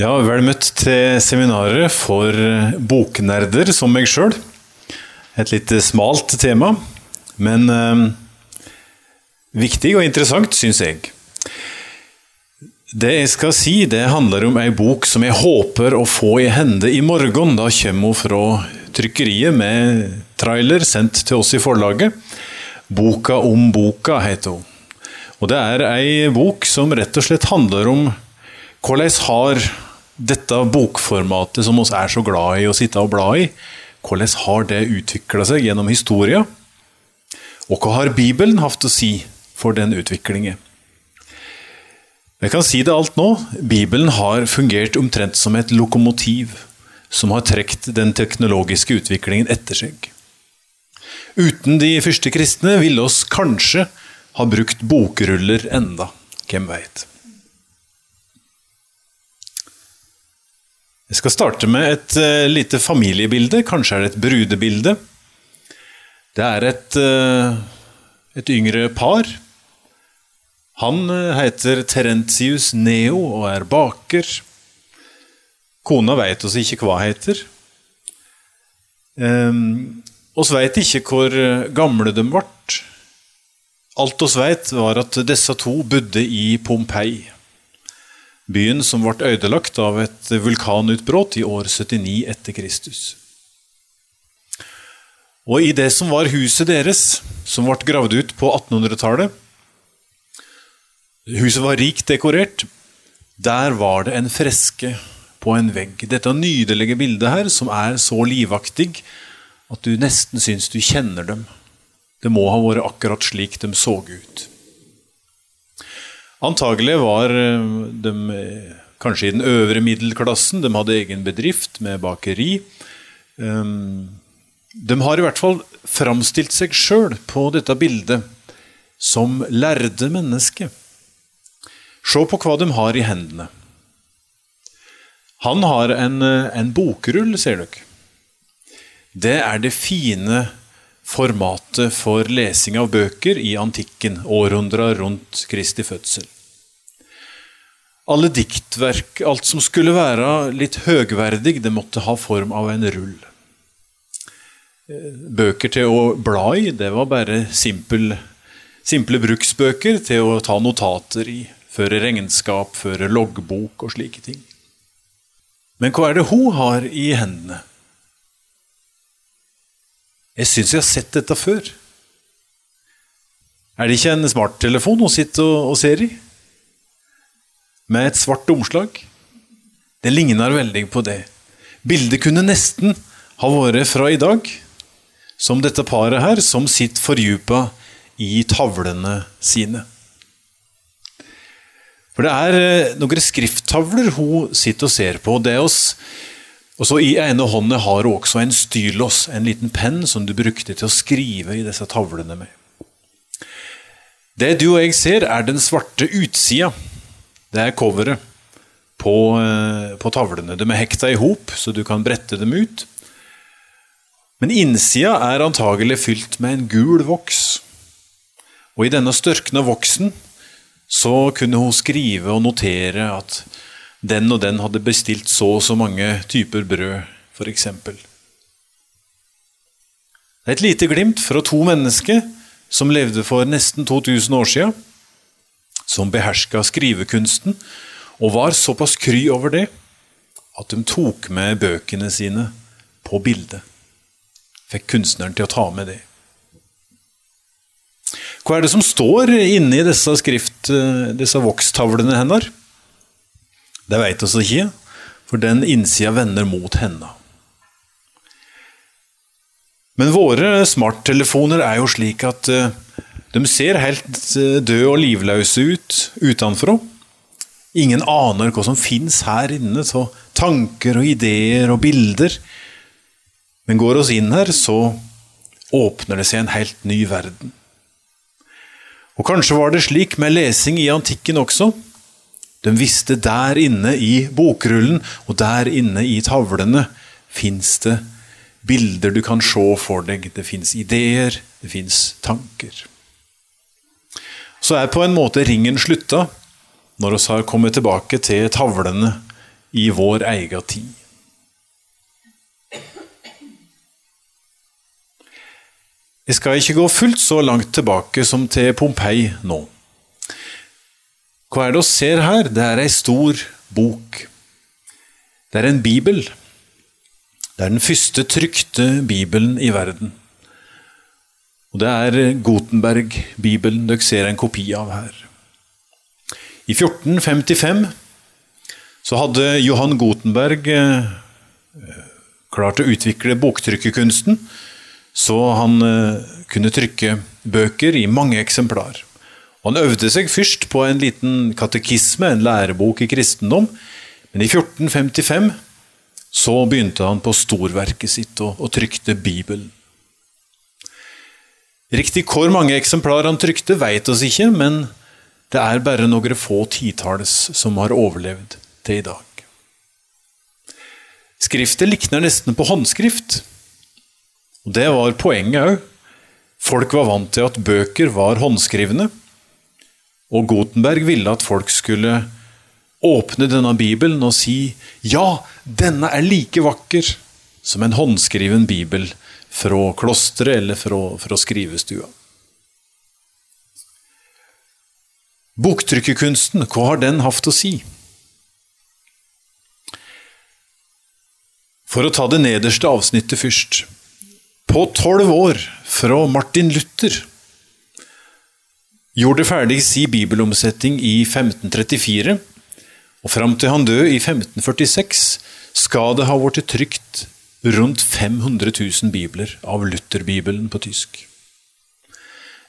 Ja, vel møtt til seminaret for boknerder som meg sjøl. Et litt smalt tema, men eh, viktig og interessant, syns jeg. Det jeg skal si, det handler om ei bok som jeg håper å få i hende i morgen. Da kommer hun fra trykkeriet med trailer sendt til oss i forlaget. Boka om boka heter hun. Og det er ei bok som rett og slett handler om hvordan har dette bokformatet som vi er så glad i å sitte og bla i, hvordan har det utvikla seg gjennom historia? Og hva har Bibelen hatt å si for den utviklingen? Jeg kan si det alt nå. Bibelen har fungert omtrent som et lokomotiv som har trukket den teknologiske utviklingen etter seg. Uten de første kristne ville oss kanskje ha brukt bokruller enda. Hvem veit? Jeg skal starte med et uh, lite familiebilde. Kanskje er det et brudebilde. Det er et, uh, et yngre par. Han uh, heter Terentius Neo og er baker. Kona veit oss ikke hva heter. Um, oss veit ikke hvor gamle de ble. Alt oss veit, var at disse to bodde i Pompeii byen som ble ødelagt av et vulkanutbrudd i år 79 etter Kristus. Og i det som var huset deres, som ble gravd ut på 1800-tallet Huset var rikt dekorert. Der var det en freske på en vegg. Dette nydelige bildet her, som er så livaktig at du nesten syns du kjenner dem. Det må ha vært akkurat slik de så ut. Antagelig var eh, de eh, kanskje i den øvre middelklassen. De hadde egen bedrift med bakeri. Ehm, de har i hvert fall framstilt seg sjøl på dette bildet som lærde mennesker. Se på hva de har i hendene. Han har en, eh, en bokrull, ser dere. Det er det fine formatet for lesing av bøker i antikken, århundra rundt Kristi fødsel. Alle diktverk, alt som skulle være litt høgverdig, det måtte ha form av en rull. Bøker til å bla i, det var bare simpel, simple bruksbøker til å ta notater i, føre regnskap, føre loggbok og slike ting. Men hva er det hun har i hendene? Jeg syns jeg har sett dette før. Er det ikke en smarttelefon hun sitter og, ser i? Med et svart omslag? Det ligner veldig på det. Bildet kunne nesten ha vært fra i dag, som dette paret her, som sitter fordypa i tavlene sine. For det er eh, noen skrifttavler hun sitter og ser på. Det er oss og så I ene hånda har hun også en styrlås, en liten penn som du brukte til å skrive i disse tavlene med. Det du og jeg ser, er den svarte utsida. Det er coveret på, eh, på tavlene. De er hekta i hop, så du kan brette dem ut. Men innsida er antagelig fylt med en gul voks. Og i denne størkna voksen så kunne hun skrive og notere at den og den hadde bestilt så og så mange typer brød, f.eks. Det er et lite glimt fra to mennesker som levde for nesten 2000 år siden, som beherska skrivekunsten og var såpass kry over det at de tok med bøkene sine på bildet. Fikk kunstneren til å ta med det. Hva er det som står inni disse, skrift, disse vokstavlene hennes? Det veit oss ikke, for den innsida vender mot henne. Men våre smarttelefoner er jo slik at eh, de ser helt eh, døde og livløse ut utenfra. Ingen aner hva som fins her inne av tanker og ideer og bilder. Men går oss inn her, så åpner det seg en helt ny verden. Og kanskje var det slik med lesing i antikken også. De visste der inne i bokrullen og der inne i tavlene fins det bilder du kan se for deg. Det fins ideer, det fins tanker. Så er på en måte ringen slutta når vi har kommet tilbake til tavlene i vår egen tid. Jeg skal ikke gå fullt så langt tilbake som til Pompeii nå. Hva er det vi ser her? Det er ei stor bok. Det er en bibel. Det er den første trykte bibelen i verden. Og Det er Gutenberg-bibelen dere ser en kopi av her. I 1455 så hadde Johan Gutenberg eh, klart å utvikle boktrykkekunsten, så han eh, kunne trykke bøker i mange eksemplar. Han øvde seg først på en liten katekisme, en lærebok i kristendom, men i 1455 så begynte han på storverket sitt og, og trykte Bibelen. Riktig hvor mange eksemplar han trykte, veit oss ikke, men det er bare noen få titalls som har overlevd til i dag. Skriftet likner nesten på håndskrift. Og Det var poenget òg. Folk var vant til at bøker var håndskrivne. Og Gutenberg ville at folk skulle åpne denne bibelen og si ja, denne er like vakker som en håndskriven bibel fra klosteret eller fra, fra skrivestua. Boktrykkerkunsten, hva har den hatt å si? For å ta det nederste avsnittet først. På tolv år, fra Martin Luther, gjorde ferdig si bibelomsetning i 1534, og fram til han døde i 1546, skal det ha blitt trykt rundt 500 000 bibler av Lutherbibelen på tysk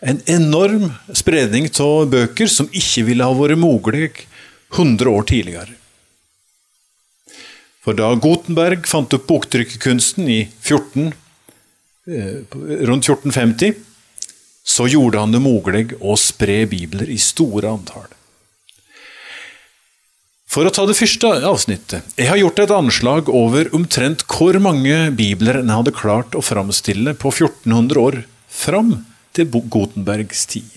en enorm spredning av bøker som ikke ville ha vært mulig 100 år tidligere. For da Gutenberg fant opp boktrykkekunsten i 14, eh, rundt 1450, så gjorde han det mulig å spre bibler i store antall. For å ta det første avsnittet. Jeg har gjort et anslag over omtrent hvor mange bibler en hadde klart å framstille på 1400 år fram til Gutenbergs tid.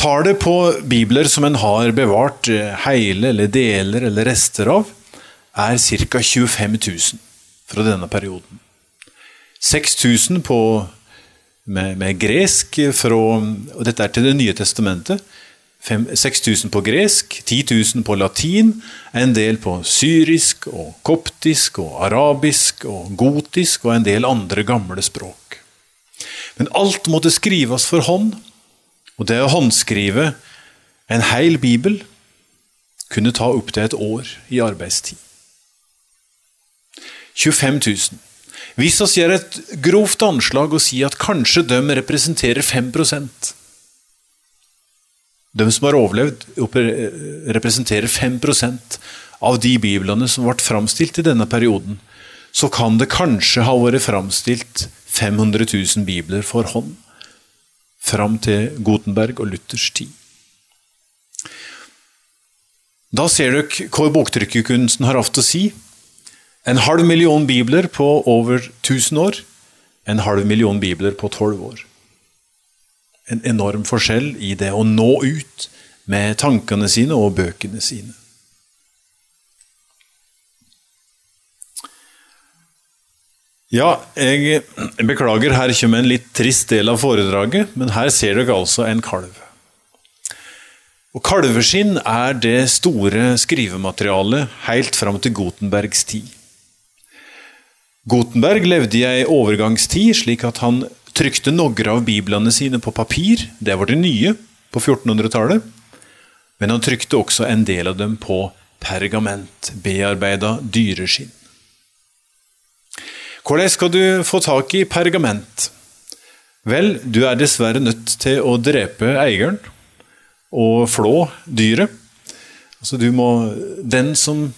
Tallet på bibler som en har bevart eh, hele eller deler eller rester av, er ca. 25 000 fra denne perioden. 6000 på, med, med, gresk fra og Dette er til Det nye testamentet. 6000 på gresk, 10 000 på latin, en del på syrisk og koptisk og arabisk og gotisk og en del andre gamle språk. Men alt måtte skrives for hånd, og det å håndskrive en hel bibel kunne ta opptil et år i arbeidstid. 25 000. Hvis oss gjør et grovt anslag og sier at kanskje de representerer 5 De som har overlevd, representerer 5% av de biblene som ble framstilt i denne perioden, så kan det kanskje ha vært framstilt 500 000 bibler for hånd fram til Gutenberg og Luthers tid. Da ser dere hva boktrykkerkunsten har hatt å si. En halv million bibler på over 1000 år. En halv million bibler på 12 år. En enorm forskjell i det å nå ut med tankene sine og bøkene sine. Ja, jeg beklager, her kommer en litt trist del av foredraget, men her ser dere altså en kalv. Og Kalveskinn er det store skrivematerialet helt fram til Gutenbergs tid. Gutenberg levde i ei overgangstid, slik at han trykte noen av biblene sine på papir. Det var det nye på 1400-tallet. Men han trykte også en del av dem på pergament, bearbeida dyreskinn. Hvordan skal du få tak i pergament? Vel, du er dessverre nødt til å drepe eieren og flå dyret. Altså, du må Den som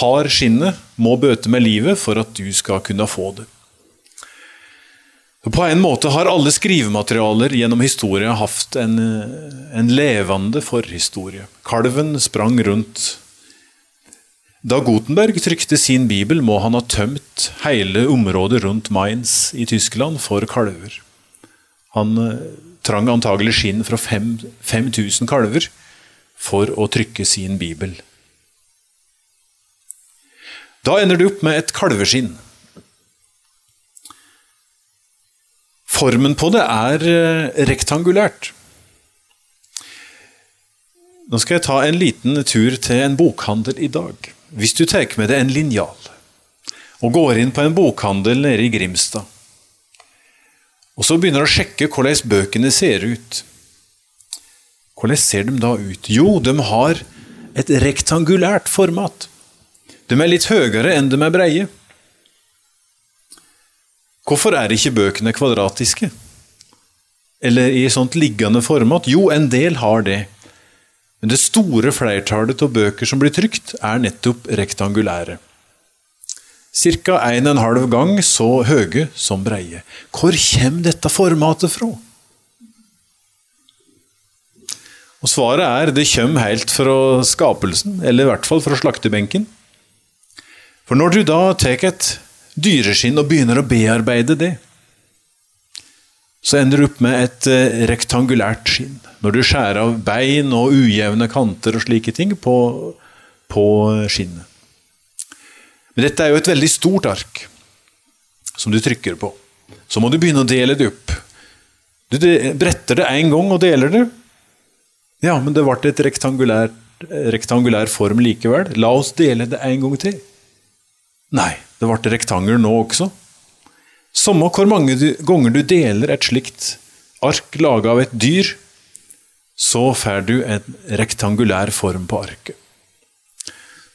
har skinnet, må bøte med livet for at du skal kunne få det. På en måte har alle skrivematerialer gjennom historien hatt en, en levende forhistorie. Kalven sprang rundt. Da Gutenberg trykte sin bibel, må han ha tømt hele området rundt Mainz i Tyskland for kalver. Han eh, trang antagelig skinn fra 5000 kalver for å trykke sin bibel. Da ender du opp med et kalveskinn. Formen på det er eh, rektangulært. Nå skal jeg ta en liten tur til en bokhandel i dag. Hvis du tar med deg en linjal og går inn på en bokhandel nede i Grimstad, og så begynner å sjekke hvordan bøkene ser ut. Hvordan ser de da ut? Jo, de har et rektangulært format. De er litt høyere enn de er breie. Hvorfor er ikke bøkene kvadratiske? Eller i sånt liggende format? Jo, en del har det. Men det store flertallet av bøker som blir trykt, er nettopp rektangulære. Ca. 1,5 gang så høye som breie. Hvor kommer dette formatet fra? Og Svaret er det kommer helt fra skapelsen, eller i hvert fall fra slaktebenken. For når du da tar et dyreskinn og begynner å bearbeide det, så ender du opp med et eh, rektangulært skinn. Når du skjærer av bein og ujevne kanter og slike ting på, på skinnet. Men dette er jo et veldig stort ark som du trykker på. Så må du begynne å dele det opp. Du bretter det én gang og deler det. Ja, men det ble et rektangulær, form likevel. La oss dele det en gang til. Nei, det ble rektangel nå også. Samme hvor mange ganger du deler et slikt ark laga av et dyr, så får du en rektangulær form på arket.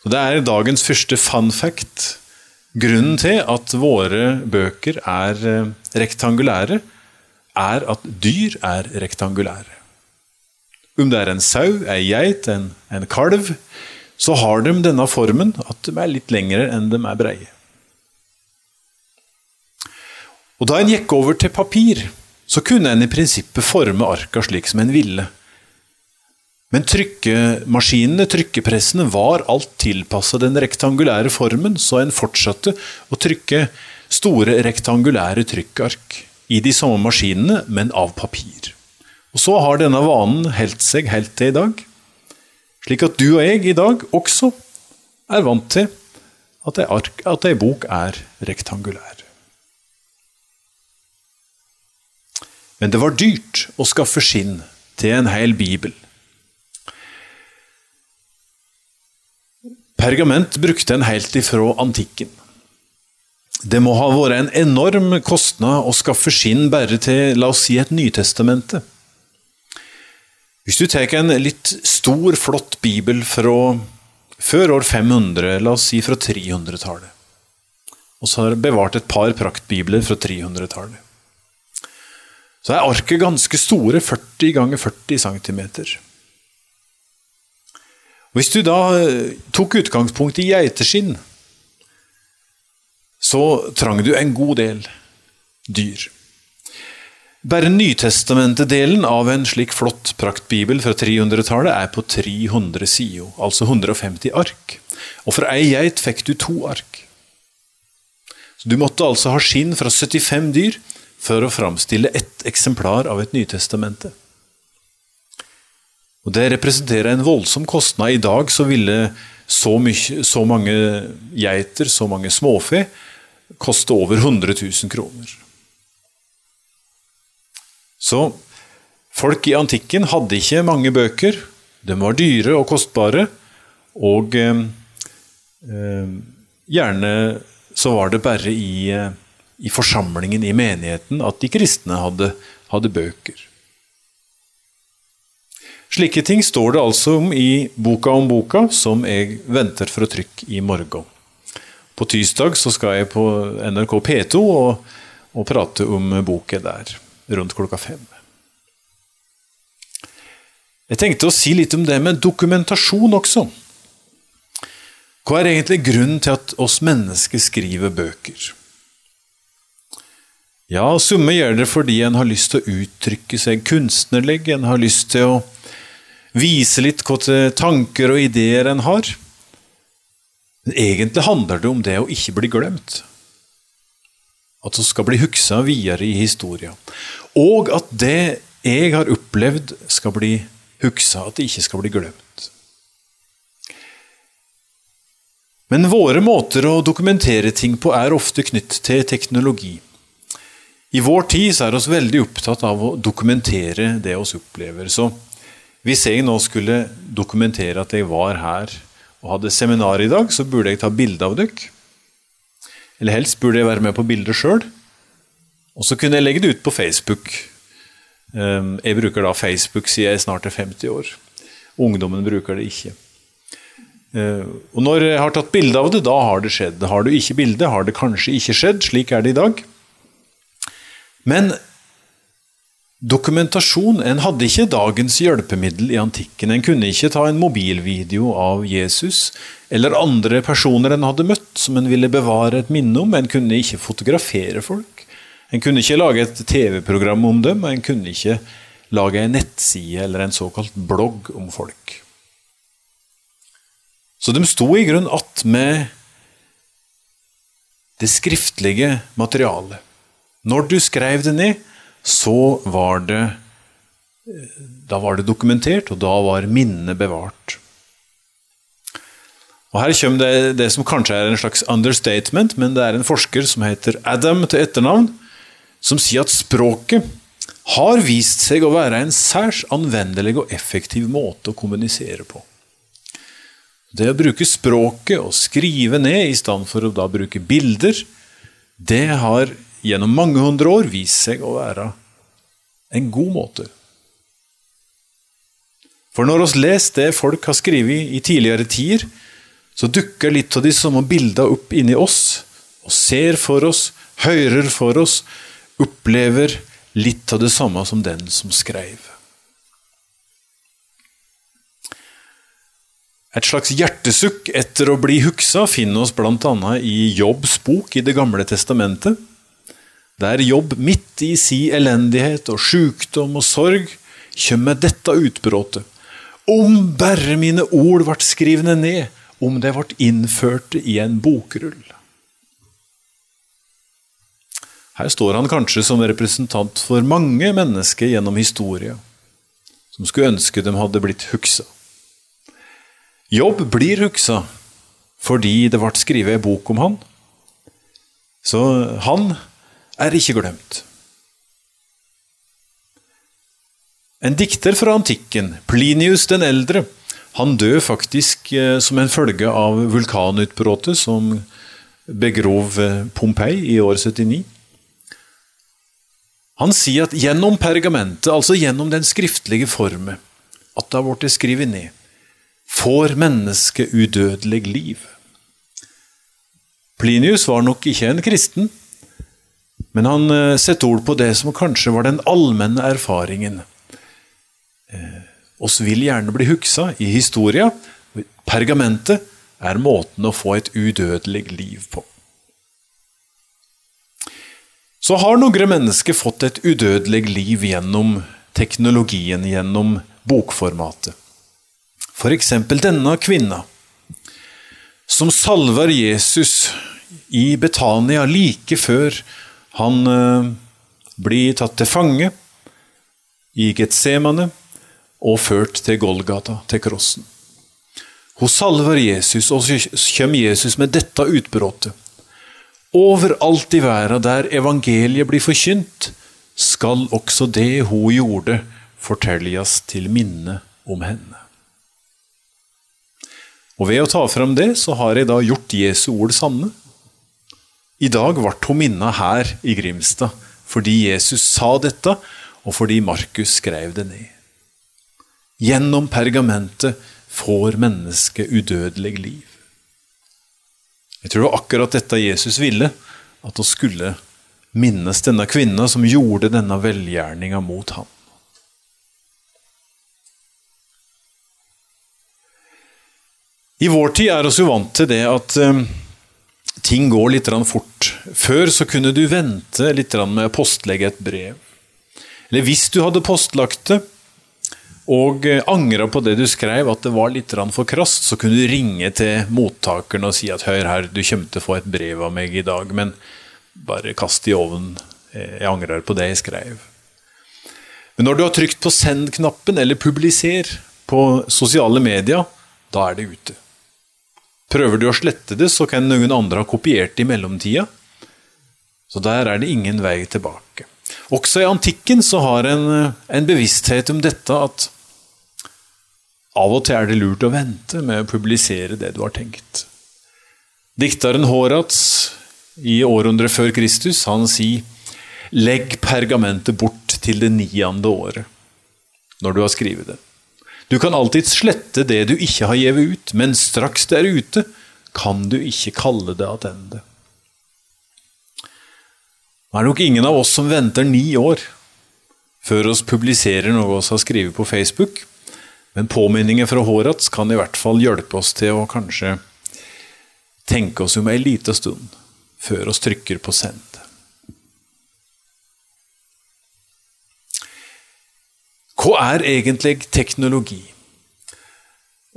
Så Det er dagens første fun fact. Grunnen til at våre bøker er eh, rektangulære, er at dyr er rektangulære. Om det er en sau, ei geit, en, en kalv, så har de denne formen at de er litt lengre enn de er breie. Og Da en gikk over til papir, så kunne en i prinsippet forme arka slik som en ville. Men trykkemaskinene, trykkepressene, var alt tilpassa den rektangulære formen, så en fortsatte å trykke store rektangulære trykkark i de samme maskinene, men av papir. Og Så har denne vanen holdt seg helt til i dag. Slik at du og jeg i dag også er vant til at ei, ark, at ei bok er rektangulær. Men det var dyrt å skaffe skinn til en hel bibel. Pergament brukte en helt ifra antikken. Det må ha vært en enorm kostnad å skaffe skinn bare til la oss si et Nytestamentet. Hvis du tar en litt stor, flott bibel fra før år 500, la oss si fra 300-tallet, og så har du bevart et par praktbibler fra 300-tallet, så er arket ganske store, 40 ganger 40 cm. Hvis du da eh, tok utgangspunkt i geiteskinn, så trang du en god del dyr. Bare Nytestamentet-delen av en slik flott praktbibel fra 300-tallet er på 300 sider, altså 150 ark. Og for ei geit fikk du to ark. Så Du måtte altså ha skinn fra 75 dyr for å framstille ett eksemplar av et Nytestamente. Og Det representerer en voldsom kostnad. I dag så ville så, mye, så mange geiter, så mange småfe, koste over 100 000 kroner. Så folk i antikken hadde ikke mange bøker. De var dyre og kostbare. Og eh, eh, gjerne så var det bare i, eh, i, forsamlingen, i menigheten, at de kristne hadde, hadde bøker. Slike ting står det altså om i Boka om boka, som jeg venter for å trykke i morgen. På tirsdag skal jeg på NRK P2 og, og prate om boka der rundt klokka fem. Jeg tenkte å si litt om det med dokumentasjon også. Hva er egentlig grunnen til at oss mennesker skriver bøker? Ja, summe gjør det fordi en har lyst til å uttrykke seg kunstnerlig, en har lyst til å vise litt hvilke tanker og ideer en har. Men egentlig handler det om det å ikke bli glemt. At vi skal bli huksa videre i historia. Og at det jeg har opplevd, skal bli huksa, at det ikke skal bli glemt. Men våre måter å dokumentere ting på er ofte knytt til teknologi. I vår tid er vi veldig opptatt av å dokumentere det vi opplever. Så hvis jeg nå skulle dokumentere at jeg var her og hadde seminar i dag, så burde jeg ta bilde av dere. Eller helst burde jeg være med på bildet sjøl. Og så kunne jeg legge det ut på Facebook. Ehm, jeg bruker da Facebook siden jeg snart er 50 år. Ungdommen bruker det ikke. Eh, og når jeg har tatt bilde av det, da har det skjedd. Har du ikke bilde, har det kanskje ikke skjedd. Slik er det i dag. Men dokumentasjon En hadde ikke dagens hjelpemiddel i antikken. En kunne ikke ta en mobilvideo av Jesus eller andre personer en hadde møtt, som en ville bevare et minne om. En kunne ikke fotografere folk. En kunne ikke lage et TV-program om dem, og en kunne ikke lage en nettside eller en såkalt blogg om folk. Så de sto i grunn attmed det skriftlige materialet. Når du skrev det ned, så var det Da var det dokumentert, og da var minnet bevart. Og Her kommer det, det som kanskje er en slags understatement, men det er en forsker som heter Adam til etternavn, som sier at språket har vist seg å være en særs anvendelig og effektiv måte å kommunisere på. Det å bruke språket og skrive ned i stedet for å da bruke bilder, det har gjennom mange hundre år vist seg å være en god måte. For når vi leser det folk har skrevet i tidligere tider, så dukker litt av de samme bildene opp inni oss, og ser for oss, hører for oss, opplever litt av det samme som den som skrev. Et slags hjertesukk etter å bli huksa finner oss bl.a. i Jobbs bok i Det gamle testamentet, der Jobb midt i si elendighet og sjukdom og sorg kommer med dette utbruddet. Om bare mine ord ble skrivne ned, om det ble innført i en bokrull. Her står han kanskje som representant for mange mennesker gjennom historien, som skulle ønske de hadde blitt huksa. Jobb blir huksa fordi det ble skrevet ei bok om han. Så han er ikke glemt. En dikter fra antikken, Plinius den eldre, han døde faktisk eh, som en følge av vulkanutbruddet som begrov eh, Pompeii i år 79. Han sier at gjennom pergamentet, altså gjennom den skriftlige formen, at det har blitt skrevet ned, får mennesket udødelig liv. Plinius var nok ikke en kristen, men han eh, setter ord på det som kanskje var den allmenne erfaringen. Eh, oss vil gjerne bli huksa i historia. Pergamentet er måten å få et udødelig liv på. Så har noen mennesker fått et udødelig liv gjennom teknologien, gjennom bokformatet. F.eks. denne kvinna som salver Jesus i Betania like før han eh, blir tatt til fange i Getsemane og ført til Golgata, til krossen. Hun salver Jesus, og så kommer Jesus med dette utbruddet. Overalt i verden der evangeliet blir forkynt, skal også det hun gjorde, fortelles til minne om henne. Og ved å ta fram det, så har jeg da gjort Jesu ord sanne. I dag ble hun minna her i Grimstad fordi Jesus sa dette, og fordi Markus skrev det ned. Gjennom pergamentet får mennesket udødelig liv. Jeg tror det var akkurat dette Jesus ville, at han skulle minnes denne kvinna som gjorde denne velgjerninga mot ham. I vår tid er oss jo vant til det at um, ting går litt fort. Før så kunne du vente litt med å postlegge et brev. Eller hvis du hadde postlagt det, og eh, angra på det du skrev, at det var litt for krast, så kunne du ringe til mottakeren og si at 'hør her, du kommer til å få et brev av meg i dag', men bare kast i ovnen. Eh, jeg angrer på det jeg skrev. Men når du har trykt på send-knappen eller publiser på sosiale medier, da er det ute. Prøver du å slette det, så kan noen andre ha kopiert det i mellomtida. Så der er det ingen vei tilbake. Også i antikken så har en en bevissthet om dette at av og til er det lurt å vente med å publisere det du har tenkt. Dikteren Horats i århundret før Kristus han sier Legg pergamentet bort til det niende året, når du har skrevet det. Du kan alltids slette det du ikke har gitt ut, men straks det er ute, kan du ikke kalle det attende. Det er nok ingen av oss som venter ni år før oss publiserer noe vi har skrevet på Facebook, men påminninger fra Horats kan i hvert fall hjelpe oss til å kanskje tenke oss om ei lita stund før oss trykker på send. Hva er egentlig teknologi?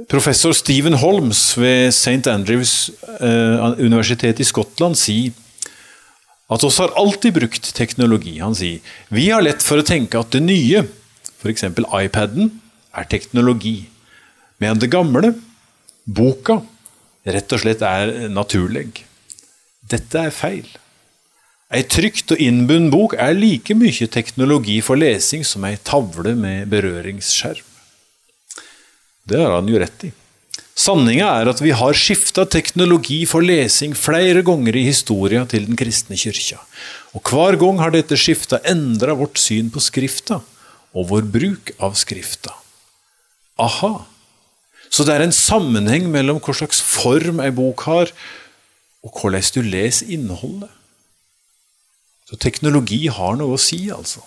Professor Stephen Holmes ved St. Andrews eh, universitet i Skottland sier at oss har alltid brukt teknologi. Han sier vi har lett for å tenke at det nye, f.eks. iPaden, er teknologi, Men det gamle, boka, rett og slett er naturlig. Dette er feil. Ei trygt og innbundet bok er like mye teknologi for lesing som ei tavle med berøringsskjerm. Det har han jo rett i. Sanninga er at vi har skifta teknologi for lesing flere ganger i historia til den kristne kyrkja. Og hver gang har dette skifta endra vårt syn på Skrifta og vår bruk av Skrifta. Aha! Så det er en sammenheng mellom hva slags form ei bok har, og hvordan du leser innholdet. Så teknologi har noe å si, altså.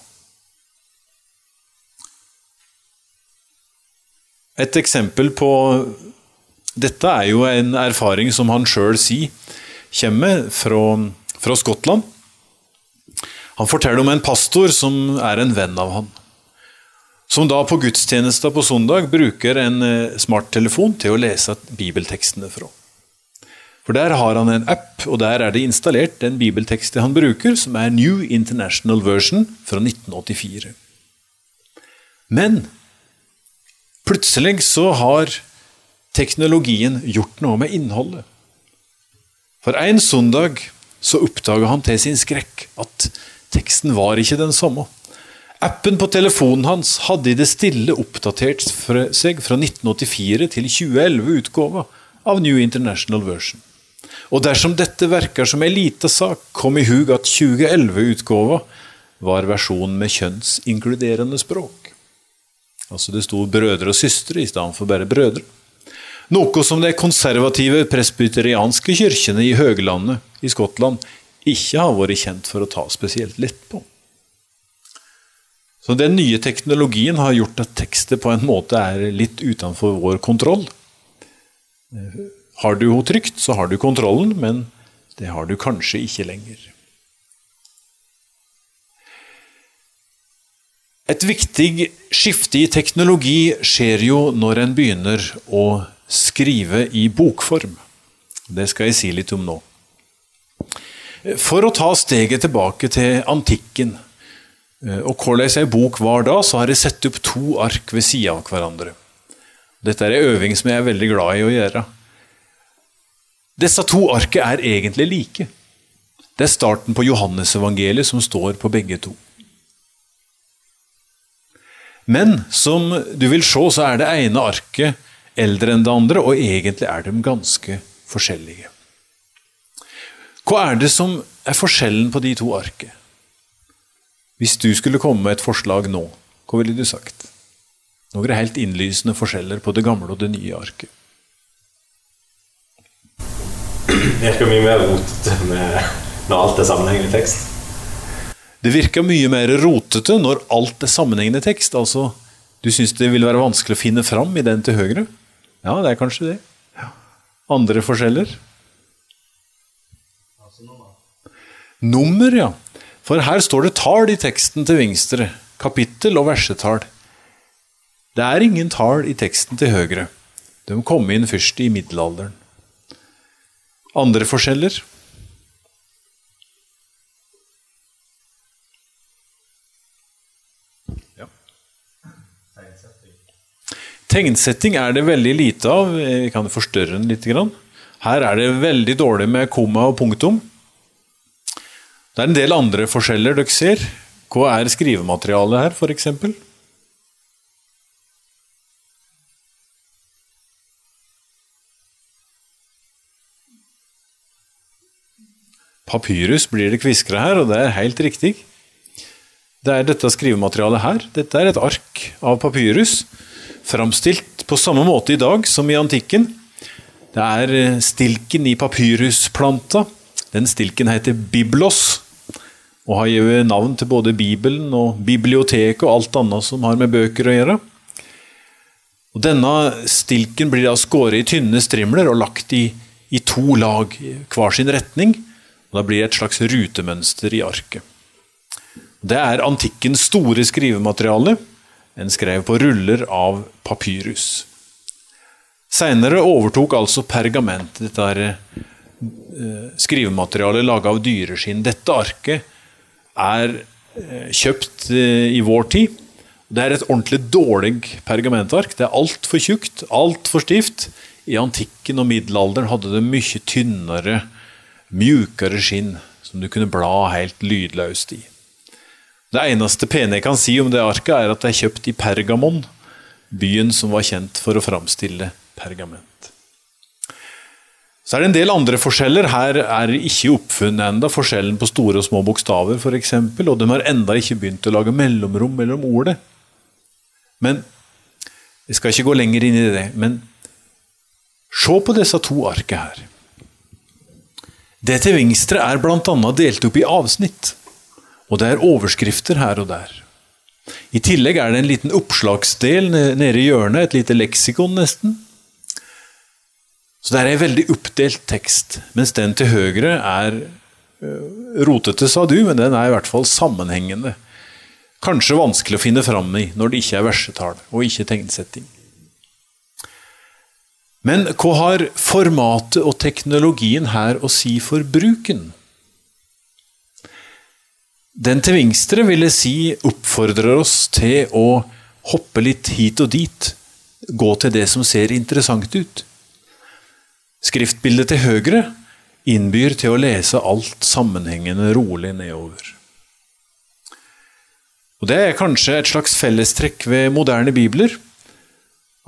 Et eksempel på dette er jo en erfaring som han sjøl sier kommer fra, fra, Skottland. Han forteller om en pastor som er en venn av han. Som da på gudstjenesta på søndag bruker en eh, smarttelefon til å lese bibeltekstene fra. For Der har han en app, og der er det installert den bibelteksten han bruker, som er New International Version fra 1984. Men plutselig så har teknologien gjort noe med innholdet. For en søndag så oppdaga han til sin skrekk at teksten var ikke den samme. Appen på telefonen hans hadde i det stille oppdatert seg fra 1984 til 2011-utgåva av New International Version. Og dersom dette verker som ei lita sak, kom i hug at 2011-utgåva var versjonen med kjønnsinkluderende språk. Altså det sto brødre og søstre i stedet for bare brødre. Noe som de konservative presbyterianske kirkene i høglandet i Skottland ikke har vært kjent for å ta spesielt lett på. Så Den nye teknologien har gjort at tekstet på en måte er litt utenfor vår kontroll. Har du henne trygt, så har du kontrollen, men det har du kanskje ikke lenger. Et viktig skifte i teknologi skjer jo når en begynner å skrive i bokform. Det skal jeg si litt om nå. For å ta steget tilbake til antikken eh, og hvordan ei bok var da, så har jeg sett opp to ark ved sida av hverandre. Dette er en øving som jeg er veldig glad i å gjøre. Disse to arkene er egentlig like. Det er starten på Johannesevangeliet som står på begge to. Men som du vil se, så er det ene arket eldre enn det andre, og egentlig er de ganske forskjellige. Hva er det som er forskjellen på de to arket? Hvis du skulle komme med et forslag nå, hva ville du sagt? Noen helt innlysende forskjeller på det gamle og det nye arket. Virker mye mer rotete når alt er sammenhengende tekst. Det virker mye mer rotete når alt er sammenhengende tekst. Altså, du syns det vil være vanskelig å finne fram i den til høyre? Ja, det er kanskje det. Ja. Andre forskjeller? Nummer, ja. For her står det tall i teksten til Vingstre. Kapittel og versetall. Det er ingen tall i teksten til høyre. De kom inn først i middelalderen. Andre forskjeller? Tegnsetting er det veldig lite av. Vi kan forstørre den litt. Her er det veldig dårlig med komma og punktum. Det er en del andre forskjeller dere ser. Hva er skrivematerialet her, f.eks.? Papyrus blir det kviskra her, og det er helt riktig. Det er dette skrivematerialet her. Dette er et ark av papyrus, framstilt på samme måte i dag som i antikken. Det er eh, stilken i papyrusplanta. Den stilken heter biblos, og har gitt navn til både Bibelen og biblioteket og alt annet som har med bøker å gjøre. Og denne stilken blir da skåret i tynne strimler og lagt i, i to lag, hver sin retning. Og Da blir det et slags rutemønster i arket. Det er antikkens store skrivemateriale. En skrev på ruller av papyrus. Seinere overtok altså pergament, dette er, eh, skrivematerialet laga av dyreskinn. Dette arket er eh, kjøpt eh, i vår tid. Det er et ordentlig dårlig pergamentark. Det er altfor tjukt, altfor stivt. I antikken og middelalderen hadde det mye tynnere mjukere skinn som du kunne bla helt lydløst i. Det eneste pene jeg kan si om det arket, er at det er kjøpt i Pergamon, byen som var kjent for å framstille pergament. Så er det en del andre forskjeller. Her er ikke oppfunnet enda forskjellen på store og små bokstaver, f.eks., og de har enda ikke begynt å lage mellomrom mellom ordet. Men jeg skal ikke gå lenger inn i det. Men se på disse to arkene her. Det til venstre er bl.a. delt opp i avsnitt, og det er overskrifter her og der. I tillegg er det en liten oppslagsdel nede i hjørnet, et lite leksikon nesten. Så det er ei veldig oppdelt tekst, mens den til høyre er øh, rotete, sa du, men den er i hvert fall sammenhengende. Kanskje vanskelig å finne fram i når det ikke er versetall og ikke tegnsetting. Men hva har formatet og teknologien her å si for bruken? Den til venstre vil jeg si oppfordrer oss til å hoppe litt hit og dit, gå til det som ser interessant ut. Skriftbildet til høyre innbyr til å lese alt sammenhengende rolig nedover. Og Det er kanskje et slags fellestrekk ved moderne bibler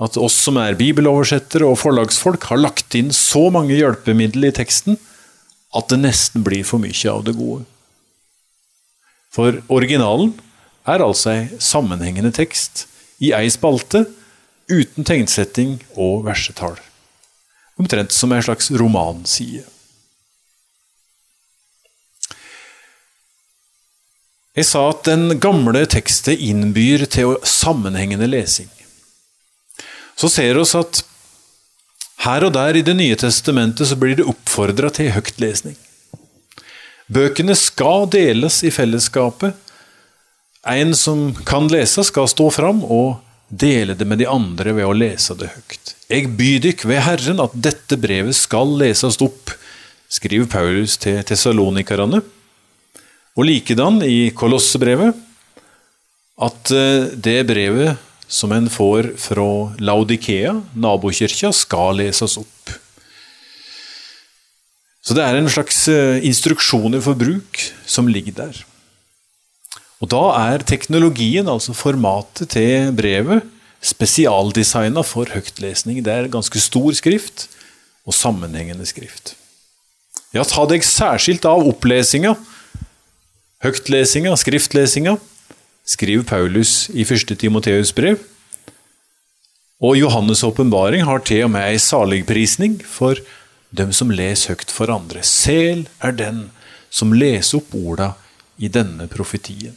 at oss som er bibeloversettere og forlagsfolk, har lagt inn så mange hjelpemidler i teksten at det nesten blir for mye av det gode. For originalen er altså ei sammenhengende tekst i ei spalte uten tegnsetting og versetall. Omtrent som ei slags romanside. Jeg sa at den gamle tekstet innbyr til sammenhengende lesing så ser vi at her og der i Det nye testamentet så blir det oppfordra til høytlesning. Bøkene skal deles i fellesskapet. En som kan lese, skal stå fram og dele det med de andre ved å lese det høyt. Jeg byr dykk ved Herren at dette brevet skal leses opp, skriver Paulus til tesalonikerne. Og likedan i Kolossebrevet at eh, det brevet som en får fra Laudikea, nabokirka, skal leses opp. Så det er en slags eh, instruksjoner for bruk som ligger der. Og da er teknologien, altså formatet til brevet, spesialdesigna for høytlesning. Det er ganske stor skrift og sammenhengende skrift. Ja, ta deg særskilt av opplesinga, høytlesinga, skriftlesinga, skriver Paulus i 1. Timoteus brev. Og Johannes' åpenbaring har til og med ei saligprisning for dem som leser høyt for andre. Sel er den som leser opp orda i denne profetien.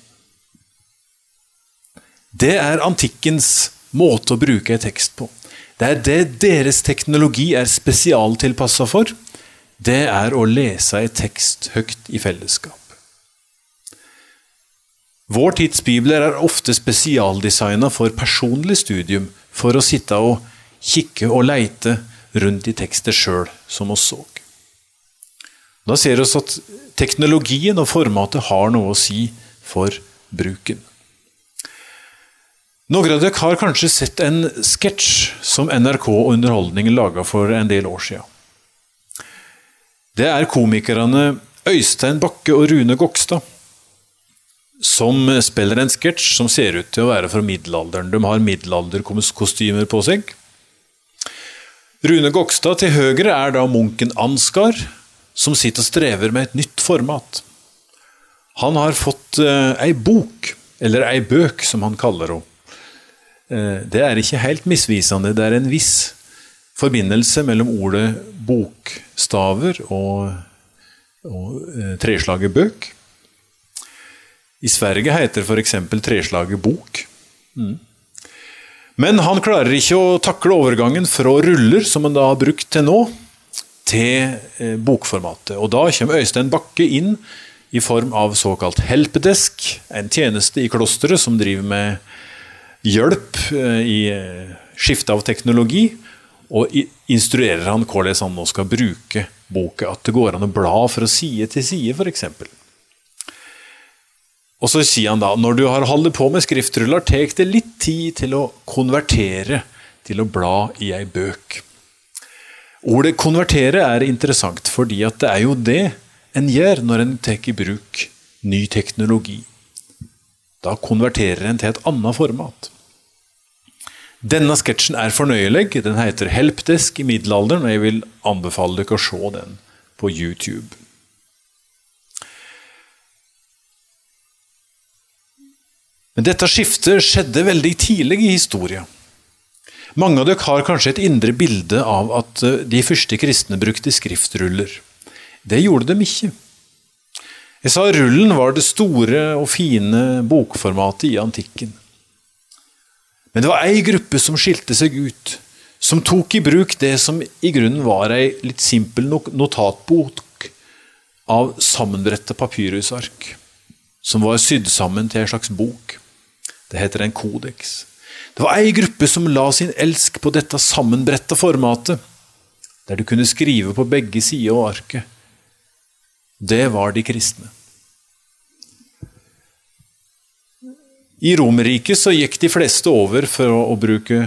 Det er antikkens måte å bruke en tekst på. Det er det deres teknologi er spesialtilpassa for. Det er å lese en tekst høyt i fellesskap. Vår tids bibler er ofte spesialdesigna for personlig studium, for å sitte og kikke og leite rundt i tekstet sjøl, som oss så. Da ser vi at teknologien og formatet har noe å si for bruken. Noen av dere har kanskje sett en sketsj som NRK og Underholdning laga for en del år siden. Det er komikerne Øystein Bakke og Rune Gokstad som spiller en sketsj som ser ut til å være fra middelalderen. De har middelalderkostymer på seg. Rune Gokstad til høyre er da munken Ansgar, som sitter og strever med et nytt format. Han har fått eh, ei bok, eller ei bøk, som han kaller henne. Eh, det er ikke helt misvisende. Det er en viss forbindelse mellom ordet bokstaver og, og eh, treslaget bøk. I Sverige heter f.eks. treslaget bok. Mm. Men han klarer ikke å takle overgangen fra ruller, som han da har brukt til nå, til eh, bokformatet. Og da kommer Øystein Bakke inn i form av såkalt helpedesk, en tjeneste i klosteret som driver med hjelp eh, i eh, skifte av teknologi, og instruerer han hvordan han nå skal bruke boka. At det går an å bla fra side til side, f.eks. Og så sier han da når du har holdt på med skriftruller, tek det litt tid til å konvertere, til å bla i ei bøk. Ordet 'konvertere' er interessant, fordi det er jo det en gjør når en tar i bruk ny teknologi. Da konverterer en til et annet format. Denne sketsjen er fornøyelig. Den heter 'Helpdesk i middelalderen', og jeg vil anbefale dere å se den på YouTube. Men dette skiftet skjedde veldig tidlig i historien. Mange av dere har kanskje et indre bilde av at eh, de første kristne brukte skriftruller. Det gjorde de ikke. Jeg sa rullen var det store og fine bokformatet i antikken. Men det var ei gruppe som skilte seg ut, som tok i bruk det som i grunnen var ei litt simpel notatbok av sammenbredte papyrusark, som var sydd sammen til ei slags bok. Det heter en kodeks. Det var ei gruppe som la sin elsk på dette sammenbretta formatet, der du kunne skrive på begge sider av arket. Det var de kristne. I Romerriket gikk de fleste over for å bruke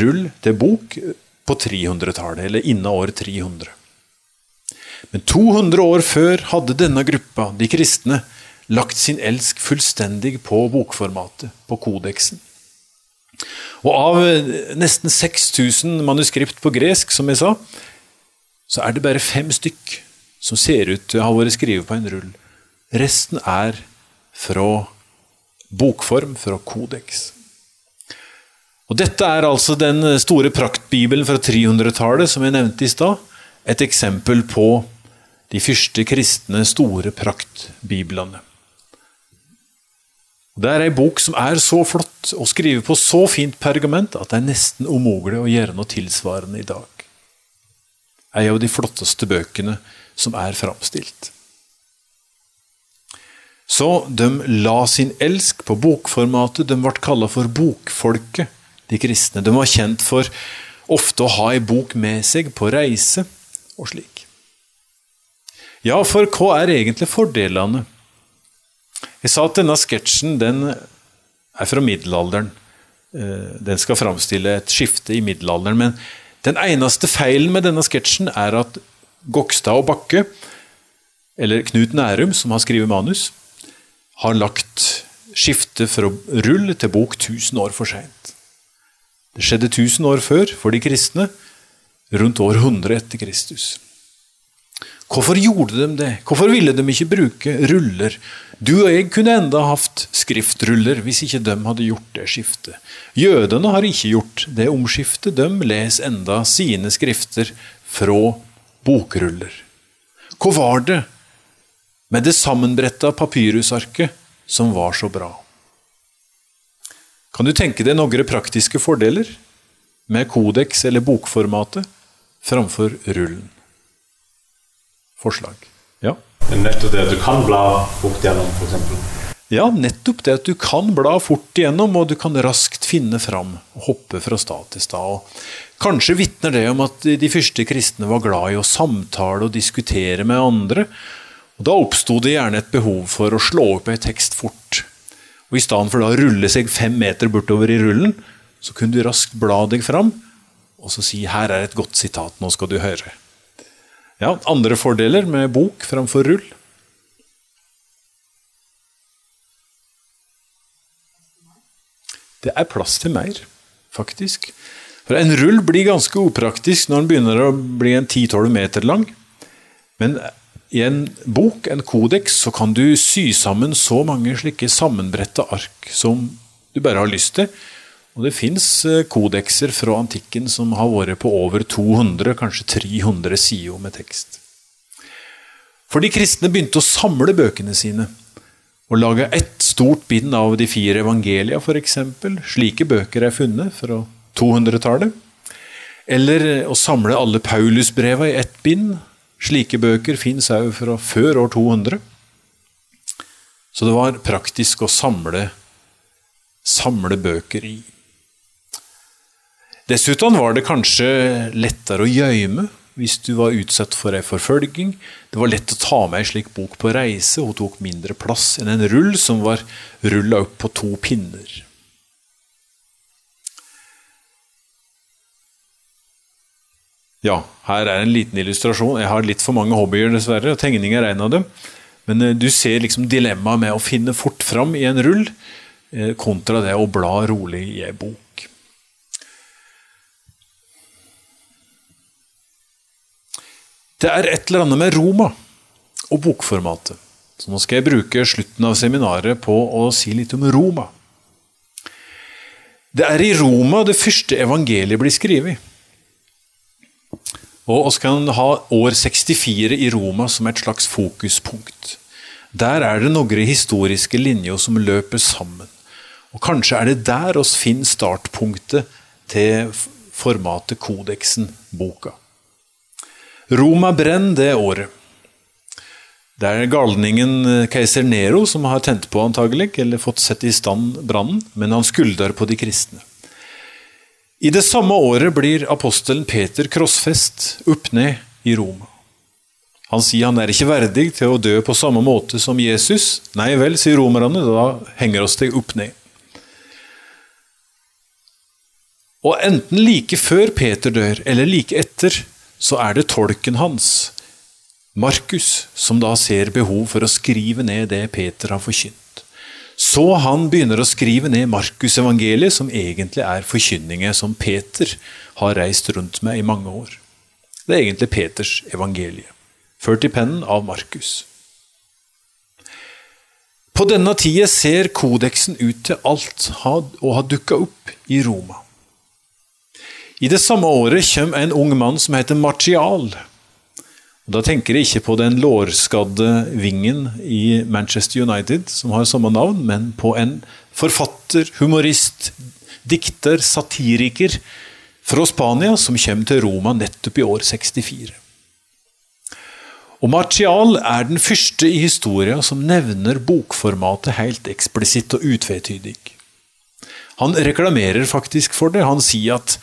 rull til bok på 300-tallet, eller innen år 300. Men 200 år før hadde denne gruppa, de kristne, lagt sin elsk fullstendig på bokformatet, på kodeksen. Og av eh, nesten 6000 manuskript på gresk, som jeg sa, så er det bare fem stykk som ser ut til å ha vært skrevet på en rull. Resten er fra bokform, fra kodeks. Og Dette er altså den store praktbibelen fra 300-tallet som jeg nevnte i stad. Et eksempel på de første kristne store praktbiblene. Det er ei bok som er så flott og skriver på så fint pergament at det er nesten umulig å gjøre noe tilsvarende i dag. Ei av de flotteste bøkene som er framstilt. Så de la sin elsk på bokformatet. De ble kalla for bokfolket, de kristne. De var kjent for ofte å ha ei bok med seg på reise og slik. Ja, for hva er egentlig fordelene jeg sa at denne sketsjen den er fra middelalderen. Eh, den skal framstille et skifte i middelalderen. Men den eneste feilen med denne sketsjen er at Gokstad og Bakke, eller Knut Nærum, som har skrevet manus, har lagt skiftet fra rull til bok 1000 år for seint. Det skjedde 1000 år før for de kristne, rundt år 100 etter Kristus. Hvorfor gjorde de det? Hvorfor ville de ikke bruke ruller? Du og jeg kunne enda hatt skriftruller hvis ikke de hadde gjort det skiftet. Jødene har ikke gjort det omskiftet. De leser enda sine skrifter fra bokruller. Hva var det med det sammenbretta papyrusarket som var så bra? Kan du tenke deg noen praktiske fordeler med kodeks eller bokformatet framfor rullen? Forslag? Ja? Nettopp det at du kan bla fort gjennom, f.eks. Ja, nettopp det at du kan bla fort igjennom, og du kan raskt finne fram og hoppe fra stad til stad. Og kanskje vitner det om at de første kristne var glad i å samtale og diskutere med andre. Og Da oppsto det gjerne et behov for å slå opp ei tekst fort. Og I stedet for da å rulle seg fem meter bortover i rullen, så kunne du raskt bla deg fram og så si 'her er et godt sitat, nå skal du høre'. Ja, Andre fordeler med bok framfor rull? Det er plass til mer, faktisk. For en rull blir ganske upraktisk når den begynner å bli en 10-12 meter lang. Men i en bok, en kodeks, så kan du sy sammen så mange slike sammenbretta ark som du bare har lyst til. Og det fins eh, kodekser fra antikken som har vært på over 200, kanskje 300 sider med tekst. For de kristne begynte å samle bøkene sine og lage ett stort bind av de fire evangelia, f.eks. Slike bøker er funnet fra 200-tallet. Eller å samle alle Paulusbreva i ett bind. Slike bøker fins òg fra før år 200. Så det var praktisk å samle, samle bøker i. Dessuten var det kanskje lettere å gjøyme hvis du var utsatt for ei forfølging. Det var lett å ta med ei slik bok på reise, hun tok mindre plass enn en rull som var rulla opp på to pinner. Ja, her er en liten illustrasjon. Jeg har litt for mange hobbyer, dessverre, og tegning er en av dem. Men eh, du ser liksom dilemmaet med å finne fort fram i en rull, eh, kontra det å bla rolig i ei bok. Det er et eller annet med Roma og bokformatet. Så nå skal jeg bruke slutten av seminaret på å si litt om Roma. Det er i Roma det første evangeliet blir skrevet. Og vi kan ha år 64 i Roma som et slags fokuspunkt. Der er det noen historiske linjer som løper sammen. Og Kanskje er det der oss finner startpunktet til formatet Kodeksen, boka. Roma brenn det året. Det er galningen eh, keiser Nero som har tent på, antagelig, eller fått sett i stand brannen, men han skulder på de kristne. I det samme året blir apostelen Peter krossfest opp ned i Roma. Han sier han er ikke verdig til å dø på samme måte som Jesus. Nei vel, sier romerne, da henger oss deg opp ned. Og enten like før Peter dør, eller like etter, så er det tolken hans, Markus, som da ser behov for å skrive ned det Peter har forkynt. Så han begynner å skrive ned Markus-evangeliet, som egentlig er forkynninger som Peter har reist rundt med i mange år. Det er egentlig Peters evangelie, ført i pennen av Markus. På denne tida ser kodeksen ut til alt å ha dukka opp i Roma. I det samme året kommer en ung mann som heter Martial. Da tenker jeg ikke på den lårskadde vingen i Manchester United, som har samme navn, men på en forfatter, humorist, dikter, satiriker fra Spania som kommer til Roma nettopp i år 64. Og Martial er den første i historien som nevner bokformatet helt eksplisitt og utvetydig. Han reklamerer faktisk for det. Han sier at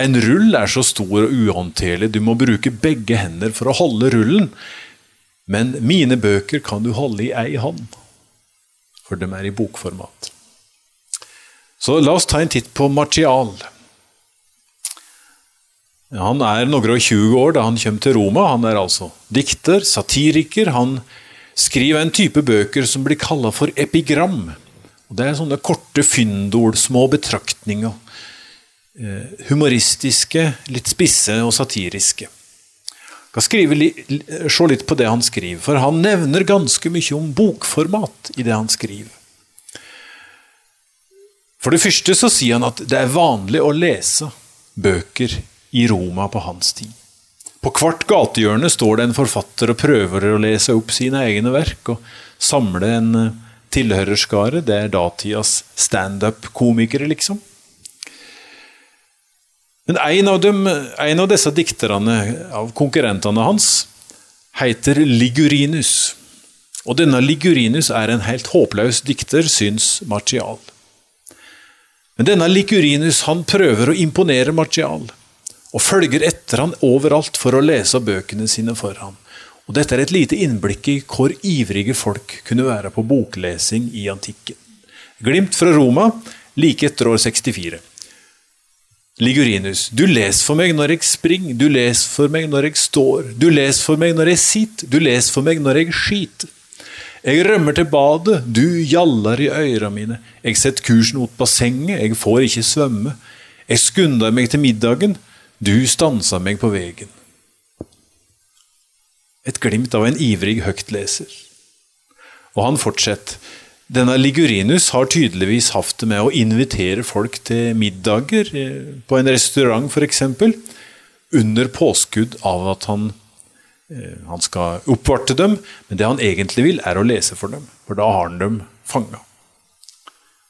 en rull er så stor og uhåndterlig, du må bruke begge hender for å holde rullen. Men mine bøker kan du holde i ei hånd, for de er i bokformat. Så la oss ta en titt på Martial. Han er noen og 20 år da han kommer til Roma. Han er altså dikter, satiriker. Han skriver en type bøker som blir kalla for epigram. Det er sånne korte fyndord, små betraktninger humoristiske, litt spisse og satiriske. Jeg skal skrive, se litt på det han skriver, for han nevner ganske mye om bokformat i det han skriver. For det første så sier han at det er vanlig å lese bøker i Roma på hans tid. På hvert gatehjørne står det en forfatter og prøver å lese opp sine egne verk og samle en eh, tilhørerskare. Det er datidas standup-komikere, liksom. Men en av, dem, en av disse dikterne, av konkurrentene hans, heter Ligurinus. Og denne Ligurinus er en helt håpløs dikter, syns Martial. Men denne Ligurinus han prøver å imponere Martial, og følger etter han overalt for å lese bøkene sine for ham. Og Dette er et lite innblikk i hvor ivrige folk kunne være på boklesing i antikken. Glimt fra Roma like etter år 64. Ligurinus, du leser for meg når jeg springer, du leser for meg når jeg står, du leser for meg når jeg sitter, du leser for meg når jeg skiter. Jeg rømmer til badet, du gjaller i øyra mine, jeg setter kursen mot bassenget, jeg får ikke svømme. Jeg skunder meg til middagen, du stanser meg på vegen. Et glimt av en ivrig høytleser. Og han fortsetter. Denne Ligurinus har tydeligvis hatt det med å invitere folk til middager eh, på en restaurant f.eks. under påskudd av at han, eh, han skal oppvarte dem, men det han egentlig vil, er å lese for dem, for da har han dem fanga.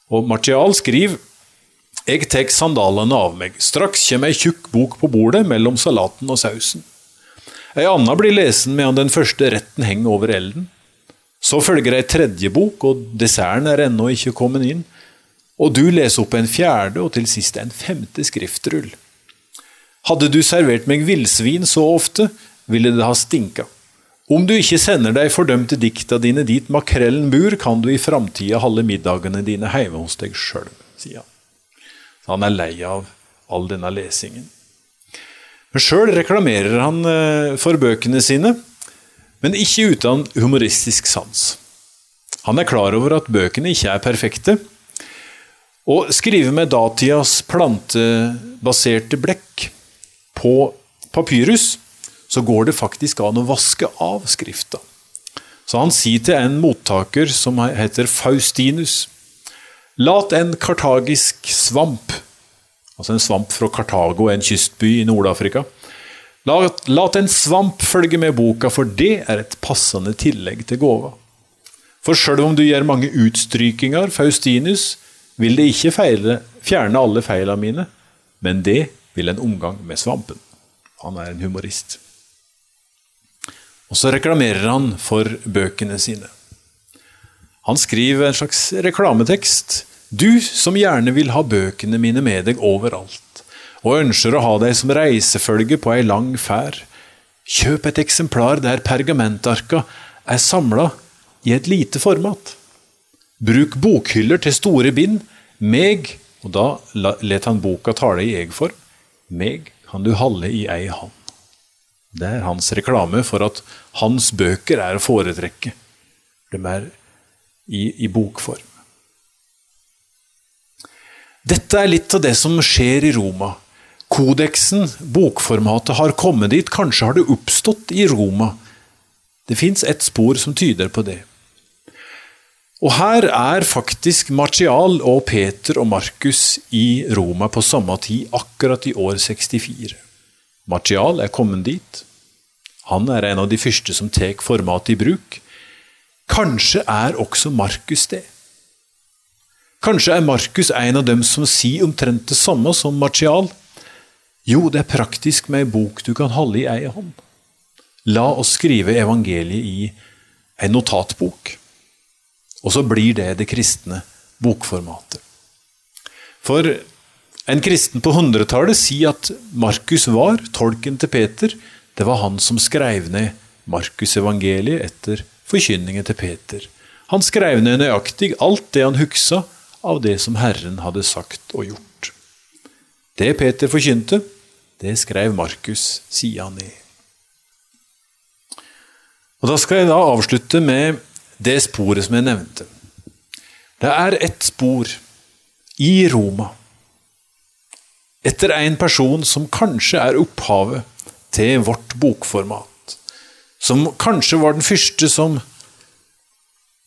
Og Martial skriver jeg tek sandalene av meg, straks kommer ei tjukk bok på bordet mellom salaten og sausen. Ei anna blir lesen medan den første retten henger over elden. Så følger ei tredje bok, og desserten er ennå ikke kommet inn. Og du leser opp en fjerde, og til sist en femte skriftrull. Hadde du servert meg villsvin så ofte, ville det ha stinka. Om du ikke sender de fordømte dikta dine dit makrellen bur, kan du i framtida holde middagene dine hjemme hos deg sjøl, sier han. Så Han er lei av all denne lesingen. Men sjøl reklamerer han eh, for bøkene sine men ikke uten humoristisk sans. Han er klar over at bøkene ikke er perfekte, og skriver med datidas plantebaserte blekk på papyrus, så går det faktisk an å vaske av skrifta. Så han sier til en mottaker som heter Faustinus Lat en kartagisk svamp, altså en svamp fra Kartago, en kystby i Nord-Afrika, Lat en svamp følge med boka, for det er et passende tillegg til gåva. For sjøl om du gjør mange utstrykinger, Faustinus, vil det ikke feile, fjerne alle feilene mine, men det vil en omgang med svampen. Han er en humorist. Og så reklamerer han for bøkene sine. Han skriver en slags reklametekst. Du som gjerne vil ha bøkene mine med deg overalt og ønsker å ha deg som reisefølge på ei lang ferd. Kjøp et eksemplar der pergamentarka er samla i et lite format. Bruk bokhyller til store bind. Meg, og da let han boka tale i eg-form, meg kan du halde i ei hand. Det er hans reklame for at hans bøker er å foretrekke. De er i, i bokform. Dette er litt av det som skjer i Roma Kodeksen, bokformatet, har kommet dit. Kanskje har det oppstått i Roma. Det fins et spor som tyder på det. Og her er faktisk Martial og Peter og Markus i Roma på samme tid, akkurat i år 64. Martial er kommet dit. Han er en av de første som tar formatet i bruk. Kanskje er også Markus det. Kanskje er Markus en av dem som sier omtrent det samme som Martial. Jo, det er praktisk med ei bok du kan holde i ei hånd. La oss skrive evangeliet i ei notatbok. Og så blir det det kristne bokformatet. For en kristen på 100-tallet sier at Markus var tolken til Peter. Det var han som skrev ned Markusevangeliet etter forkynningen til Peter. Han skrev ned nøyaktig alt det han huksa av det som Herren hadde sagt og gjort. Det Peter forkynte, det skrev Markus sida ned. Og Da skal jeg da avslutte med det sporet som jeg nevnte. Det er ett spor i Roma etter en person som kanskje er opphavet til vårt bokformat. Som kanskje var den første som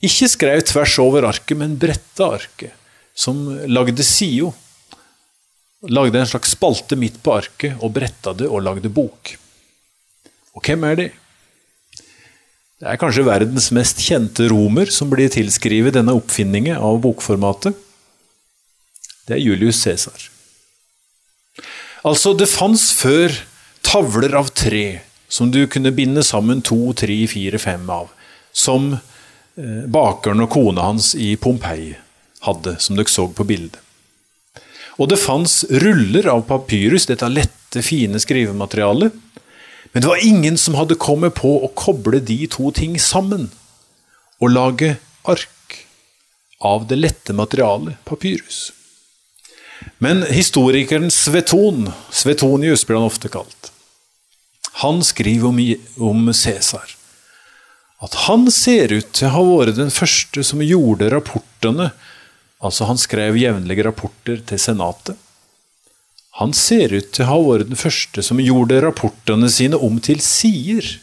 ikke skrev tvers over arket, men bretta arket. Som lagde sida lagde en slags spalte midt på arket og bretta det og lagde bok. Og hvem er de? Det er kanskje verdens mest kjente romer som blir tilskrevet denne oppfinningen av bokformatet. Det er Julius Cæsar. Altså, det fantes før tavler av tre som du kunne binde sammen to, tre, fire, fem av. Som eh, bakeren og kona hans i Pompeii hadde, som dere så på bildet. Og det fantes ruller av papyrus, dette lette, fine skrivematerialet. Men det var ingen som hadde kommet på å koble de to ting sammen og lage ark av det lette materialet papyrus. Men historikeren Sveton, Svetonius blir han ofte kalt, han skriver om, om Cæsar at han ser ut til å ha vært den første som gjorde rapportene Altså, han skrev jevnlige rapporter til Senatet. Han ser ut til å ha vært den første som gjorde rapportene sine om til sider,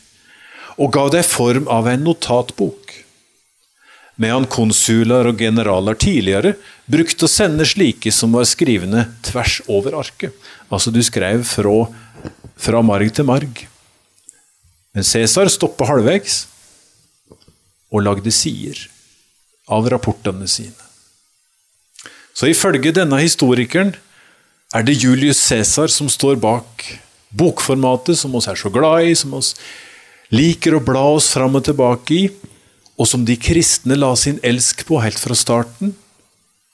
og ga det form av en notatbok. Medan konsuler og generaler tidligere brukte å sende slike som var skrivende tvers over arket. Altså, du skrev fra, fra marg til marg. Men Cæsar stoppa halvveis og lagde sider av rapportene sine. Så ifølge denne historikeren er det Julius Cæsar som står bak bokformatet som oss er så glad i, som oss liker å bla oss fram og tilbake i, og som de kristne la sin elsk på helt fra starten,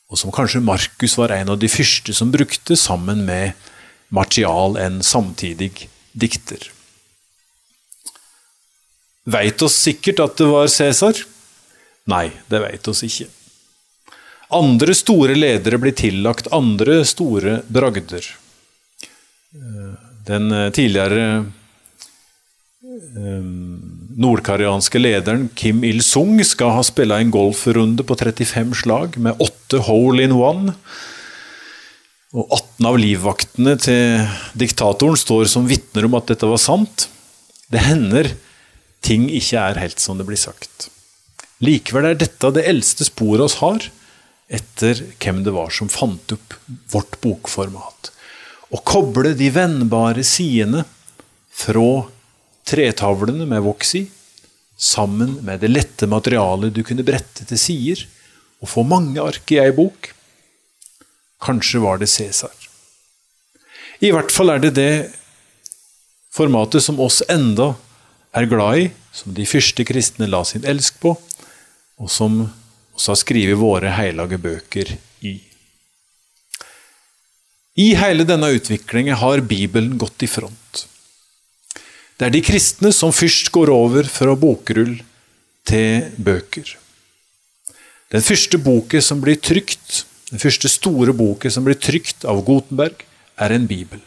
og som kanskje Markus var en av de første som brukte, sammen med Martial, en samtidig dikter. Veit oss sikkert at det var Cæsar? Nei, det veit oss ikke. Andre store ledere blir tillagt andre store bragder. Den eh, tidligere eh, nordkoreanske lederen Kim Il-sung skal ha spilla en golfrunde på 35 slag med åtte hole in one. Og 18 av livvaktene til diktatoren står som vitner om at dette var sant. Det hender ting ikke er helt som det blir sagt. Likevel er dette det eldste sporet oss har etter hvem det var som fant opp vårt bokformat. Å koble de vennbare sidene fra tretavlene med voks i, sammen med det lette materialet du kunne brette til sider, og få mange ark i ei bok. Kanskje var det Cæsar. I hvert fall er det det formatet som oss enda er glad i, som de første kristne la sin elsk på, og som oss har skrevet våre hellige bøker i. I hele denne utviklingen har Bibelen gått i front. Det er de kristne som først går over fra bokrull til bøker. Den første boken som blir trykt, den første store boken som blir trykt av Gutenberg, er en bibel.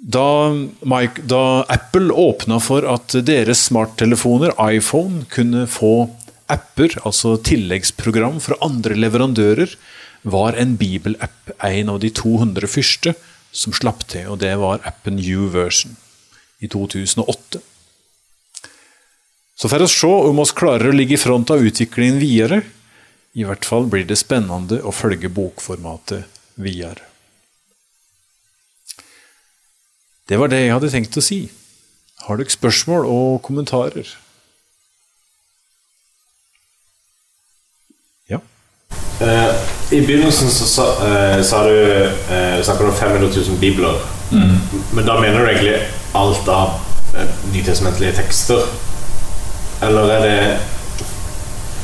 Da, Mike, da Apple åpna for at deres smarttelefoner, iPhone, kunne få apper, altså tilleggsprogram fra andre leverandører, var en bibelapp en av de 200 første som slapp til, og det var appen U-version i 2008. Så får vi se om vi klarer å ligge i front av utviklingen videre. I hvert fall blir det spennende å følge bokformatet videre. Det var det jeg hadde tenkt å si. Har dere spørsmål og kommentarer? Ja? Uh, I begynnelsen så sa, uh, sa du uh, snakket om 500 000 bibler. Mm. Men da mener du egentlig alt av eh, nytestamentlige tekster? Eller er det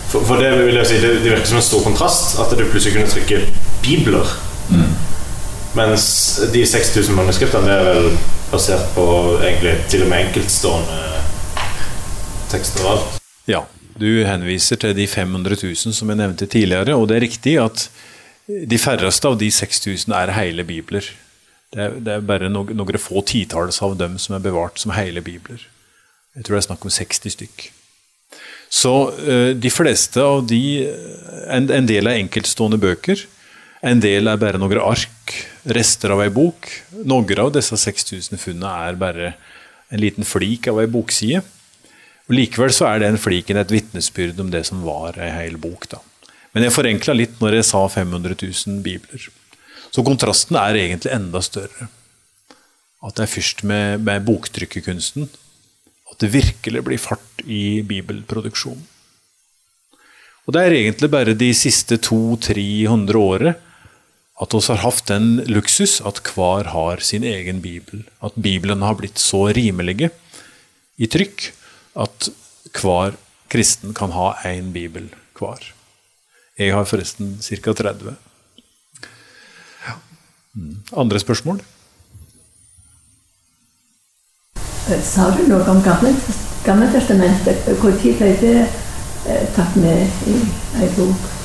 for, for, det vil jeg si, det, det virker som en stor kontrast at du plutselig kunne trykke bibler. Mm. Mens de 6000 manuskriptene er vel basert på egentlig til og med enkeltstående tekster og alt. Ja, du henviser til de 500 000 som jeg nevnte tidligere, og det er riktig at de færreste av de 6000 er hele bibler. Det er, det er bare no, noen få titalls av dem som er bevart som hele bibler. Jeg tror det er snakk om 60 stykk. Så uh, de fleste av de en, en del er enkeltstående bøker. En del er bare noen ark, rester av ei bok. Noen av disse 6000 funnene er bare en liten flik av ei bokside. Og Likevel så er den fliken et vitnesbyrd om det som var ei hel bok. da. Men jeg forenkla litt når jeg sa 500 000 bibler. Så kontrasten er egentlig enda større. At det er først med, med boktrykkerkunsten at det virkelig blir fart i bibelproduksjonen. Og det er egentlig bare de siste 200-300 årene at oss har hatt den luksus at hver har sin egen bibel. At Bibelen har blitt så rimelige i trykk at hver kristen kan ha én bibel hver. Jeg har forresten ca. 30. Mm. Andre spørsmål? Sa du noe om Gamle, gamle testamentet? Når ble det eh, tatt med i ei bok?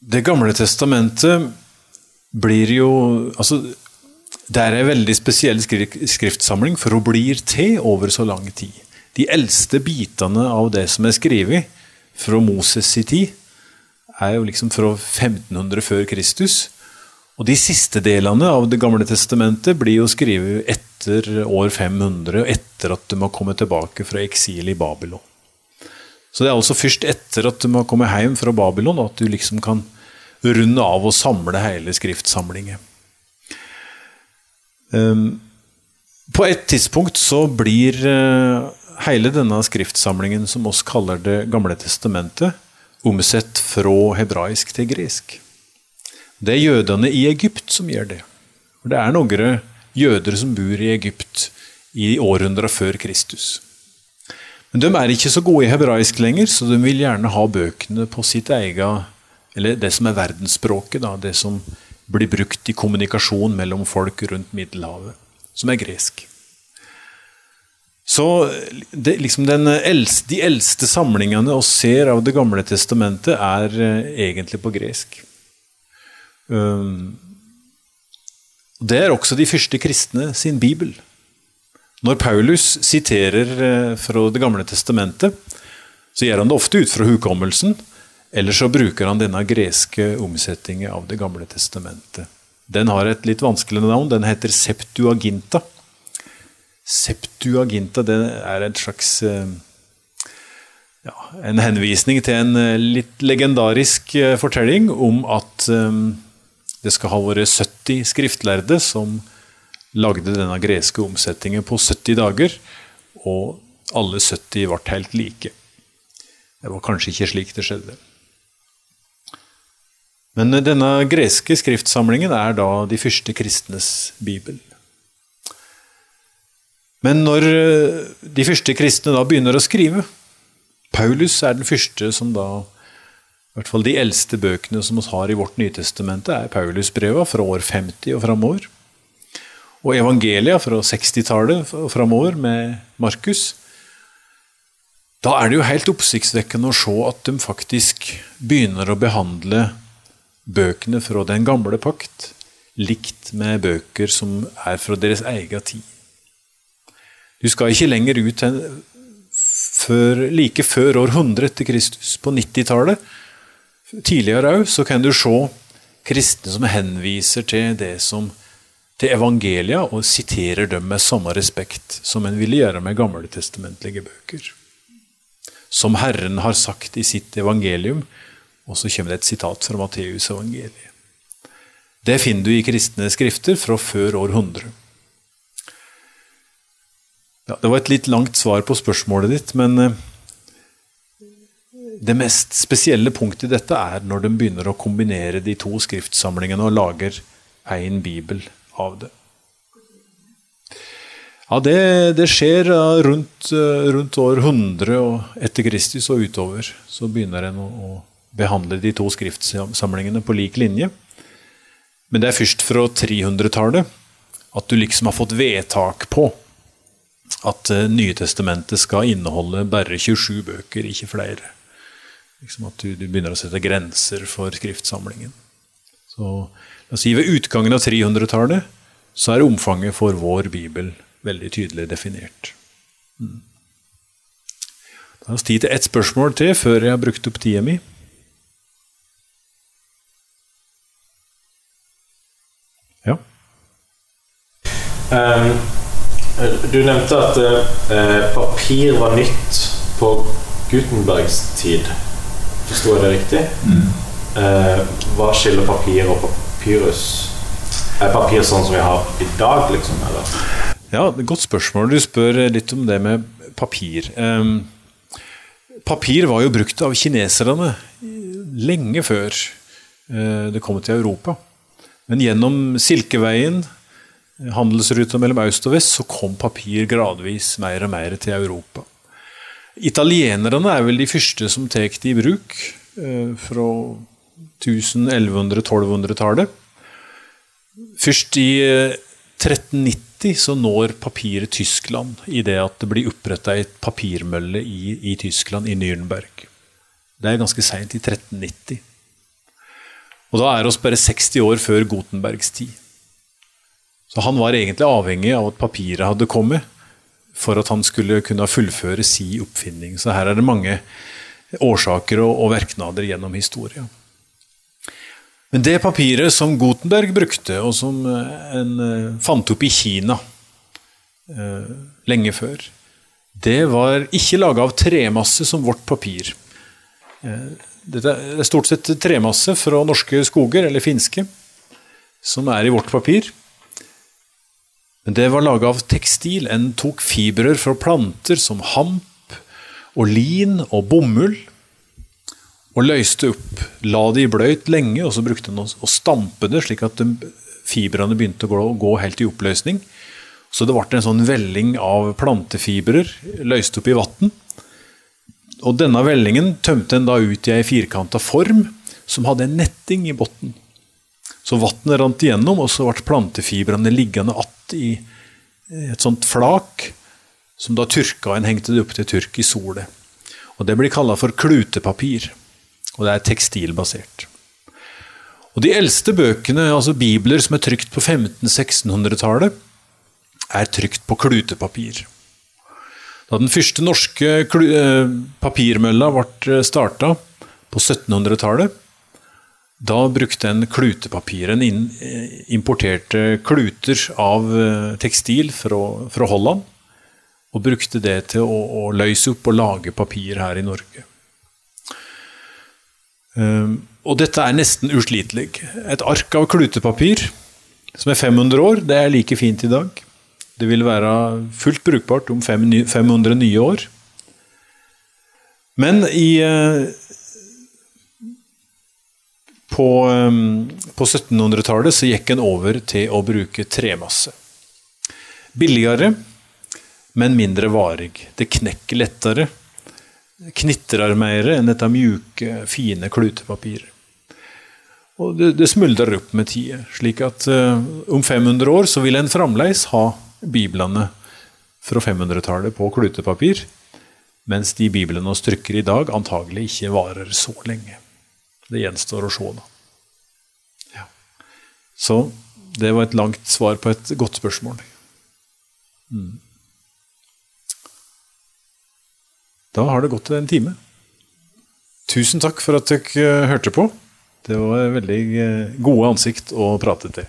Det gamle testamentet blir jo Altså, det er en veldig spesiell skriftsamling, for hun blir til over så lang tid. De eldste bitene av det som er skrevet fra Moses' i tid, er jo liksom fra 1500 før Kristus. Og de siste delene av Det gamle testamentet blir jo skrevet etter år 500, etter at de har kommet tilbake fra eksil i Babylon. Så det er altså først etter at du har kommet hjem fra Babylon, at du liksom kan runde av og samle hele skriftsamlingen. Um, på et tidspunkt så blir uh, hele denne skriftsamlingen, som oss kaller Det gamle testamentet, omsett fra hebraisk til gresk. Det er jødene i Egypt som gjør det. Det er noen jøder som bor i Egypt i århundra før Kristus. Men de er ikke så gode i hebraisk lenger, så de vil gjerne ha bøkene på sitt eget eller det som er verdensspråket, da, det som blir brukt i kommunikasjon mellom folk rundt Middelhavet, som er gresk. Så det, liksom eldste, De eldste samlingene vi ser av Det gamle testamentet, er uh, egentlig på gresk. Um, det er også de første kristne sin bibel. Når Paulus siterer uh, fra Det gamle testamentet, så gjør han det ofte ut fra hukommelsen, eller så bruker han denne greske omsettingen av Det gamle testamentet. Den har et litt vanskelig navn. Den heter Septuaginta. Septuaginta det er et slags eh, ja, En henvisning til en eh, litt legendarisk eh, fortelling om at det skal ha vært 70 skriftlærde som lagde denne greske omsettingen på 70 dager, og alle 70 ble helt like. Det var kanskje ikke slik det skjedde. Men denne greske skriftsamlingen er da de første kristnes bibel. Men når eh, de første kristne da begynner å skrive Paulus er den første som da i hvert fall De eldste bøkene som vi har i vårt Nytestamentet, er Paulusbreva fra år 50 og framover. Og evangelia fra 60-tallet og framover med Markus. Da er det jo helt oppsiktsvekkende å se at de faktisk begynner å behandle bøkene fra den gamle pakt likt med bøker som er fra deres egen tid. Du skal ikke lenger ut enn før, like før år 100 etter Kristus, på 90-tallet. Tidligere òg, kan du se kristne som henviser til det som til evangelia, og siterer dem med samme respekt som en ville gjøre med gammeltestamentlige bøker. Som Herren har sagt i sitt evangelium, og så kommer det et sitat fra Matteus evangeliet. Det finner du i kristne skrifter fra før år 100. Ja, det var et litt langt svar på spørsmålet ditt, men eh, det mest spesielle punktet i dette er når de begynner å kombinere de to skriftsamlingene og lager én bibel av det. Ja, Det, det skjer rundt, eh, rundt, år 100 etter Kristus og utover. Så begynner en å, å behandle de to skriftsamlingene på lik linje. Men det er først fra 300-tallet at du liksom har fått vedtak på at Nytestamentet skal inneholde bare 27 bøker, ikke flere. Liksom at du, du, begynner å sette grenser for skriftsamlingen. Så si Ved utgangen av 300-tallet så er omfanget for vår bibel veldig tydelig definert. Mm. Da har vi tid til ett spørsmål til før jeg har brukt opp tida mi. Um, du nevnte at uh, papir var nytt på Gutenbergs tid. Forsto jeg det riktig? Mm. Uh, hva skiller papir og papyrus? Er papir sånn som vi har i dag, liksom? Eller? Ja, Godt spørsmål. Du spør litt om det med papir. Papir var jo brukt av kineserne lenge før det kom til Europa. Men gjennom Silkeveien, handelsruta mellom øst og vest, så kom papir gradvis mer og mer til Europa. Italienerne er vel de første som tar det i bruk, fra 1100-1200-tallet. Først i 1390 så når papiret Tyskland i det at det blir oppretta et papirmølle i, i, Tyskland, i Nürnberg. Det er ganske seint, i 1390. Og da er oss bare 60 år før Gutenbergs tid. Så han var egentlig avhengig av at papiret hadde kommet for at han skulle kunne fullføre si oppfinning. Så her er det mange årsaker og, og verknader gjennom historien. Men det papiret som Gutenberg brukte, og som eh, en eh, fant opp i Kina eh, lenge før, det var ikke laga av tremasse som vårt papir. Det er stort sett tremasse fra norske skoger, eller finske, som er i vårt papir. Men det var laga av tekstil. En tok fibrer fra planter som hamp og lin og bomull og løste opp. La det i bløyt lenge, og så brukte han å stampe det, slik at fibrene begynte å gå, gå helt i oppløsning. Så det ble en sånn velling av plantefibrer løst opp i vann. Og denne vellingen tømte en da ut i ei firkanta form som hadde en netting i bunnen. Så vannet rant igjennom, og så ble plantefibrene liggende att i et sånt flak, som da tyrka en hengte det opp til tørk i sola. Og Det blir kalla for klutepapir og det er tekstilbasert. Og De eldste bøkene, altså bibler som er trykt på 1500-1600-tallet, er trykt på klutepapir. Da den første norske eh, papirmølla ble starta på 1700-tallet, da brukte en klutepapir. En eh, importerte kluter av eh, tekstil fra, fra Holland, og brukte det til å, å løse opp og lage papir her i Norge. Ehm, og dette er nesten uslitelig. Et ark av klutepapir som er 500 år, det er like fint i dag. Det vil være fullt brukbart om 500 nye år. Men i eh, På, ehm, på 1700-tallet så gikk en over til å bruke tremasse. Billigere, men mindre varig. Det knekker lettere knitrer mer enn dette mjuke, fine klutepapiret. Og det, det smuldrer opp med tida, slik at uh, om 500 år så vil en fremdeles ha biblene fra 500-tallet på klutepapir, mens de biblene vi trykker i dag, antagelig ikke varer så lenge. Det gjenstår å se, da. Ja. Så det var et langt svar på et godt spørsmål. Mm. Da har det gått en time. Tusen takk for at dere eh, hørte på. Det var veldig eh, gode ansikt å prate til.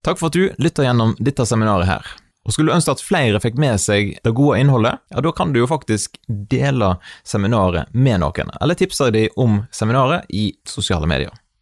Takk for at du lytta gjennom dette seminaret her. Og Skulle du ønske at flere fikk med seg det gode innholdet, ja, da kan du jo faktisk dele seminaret med noen, eller tipse dem om seminaret i sosiale medier.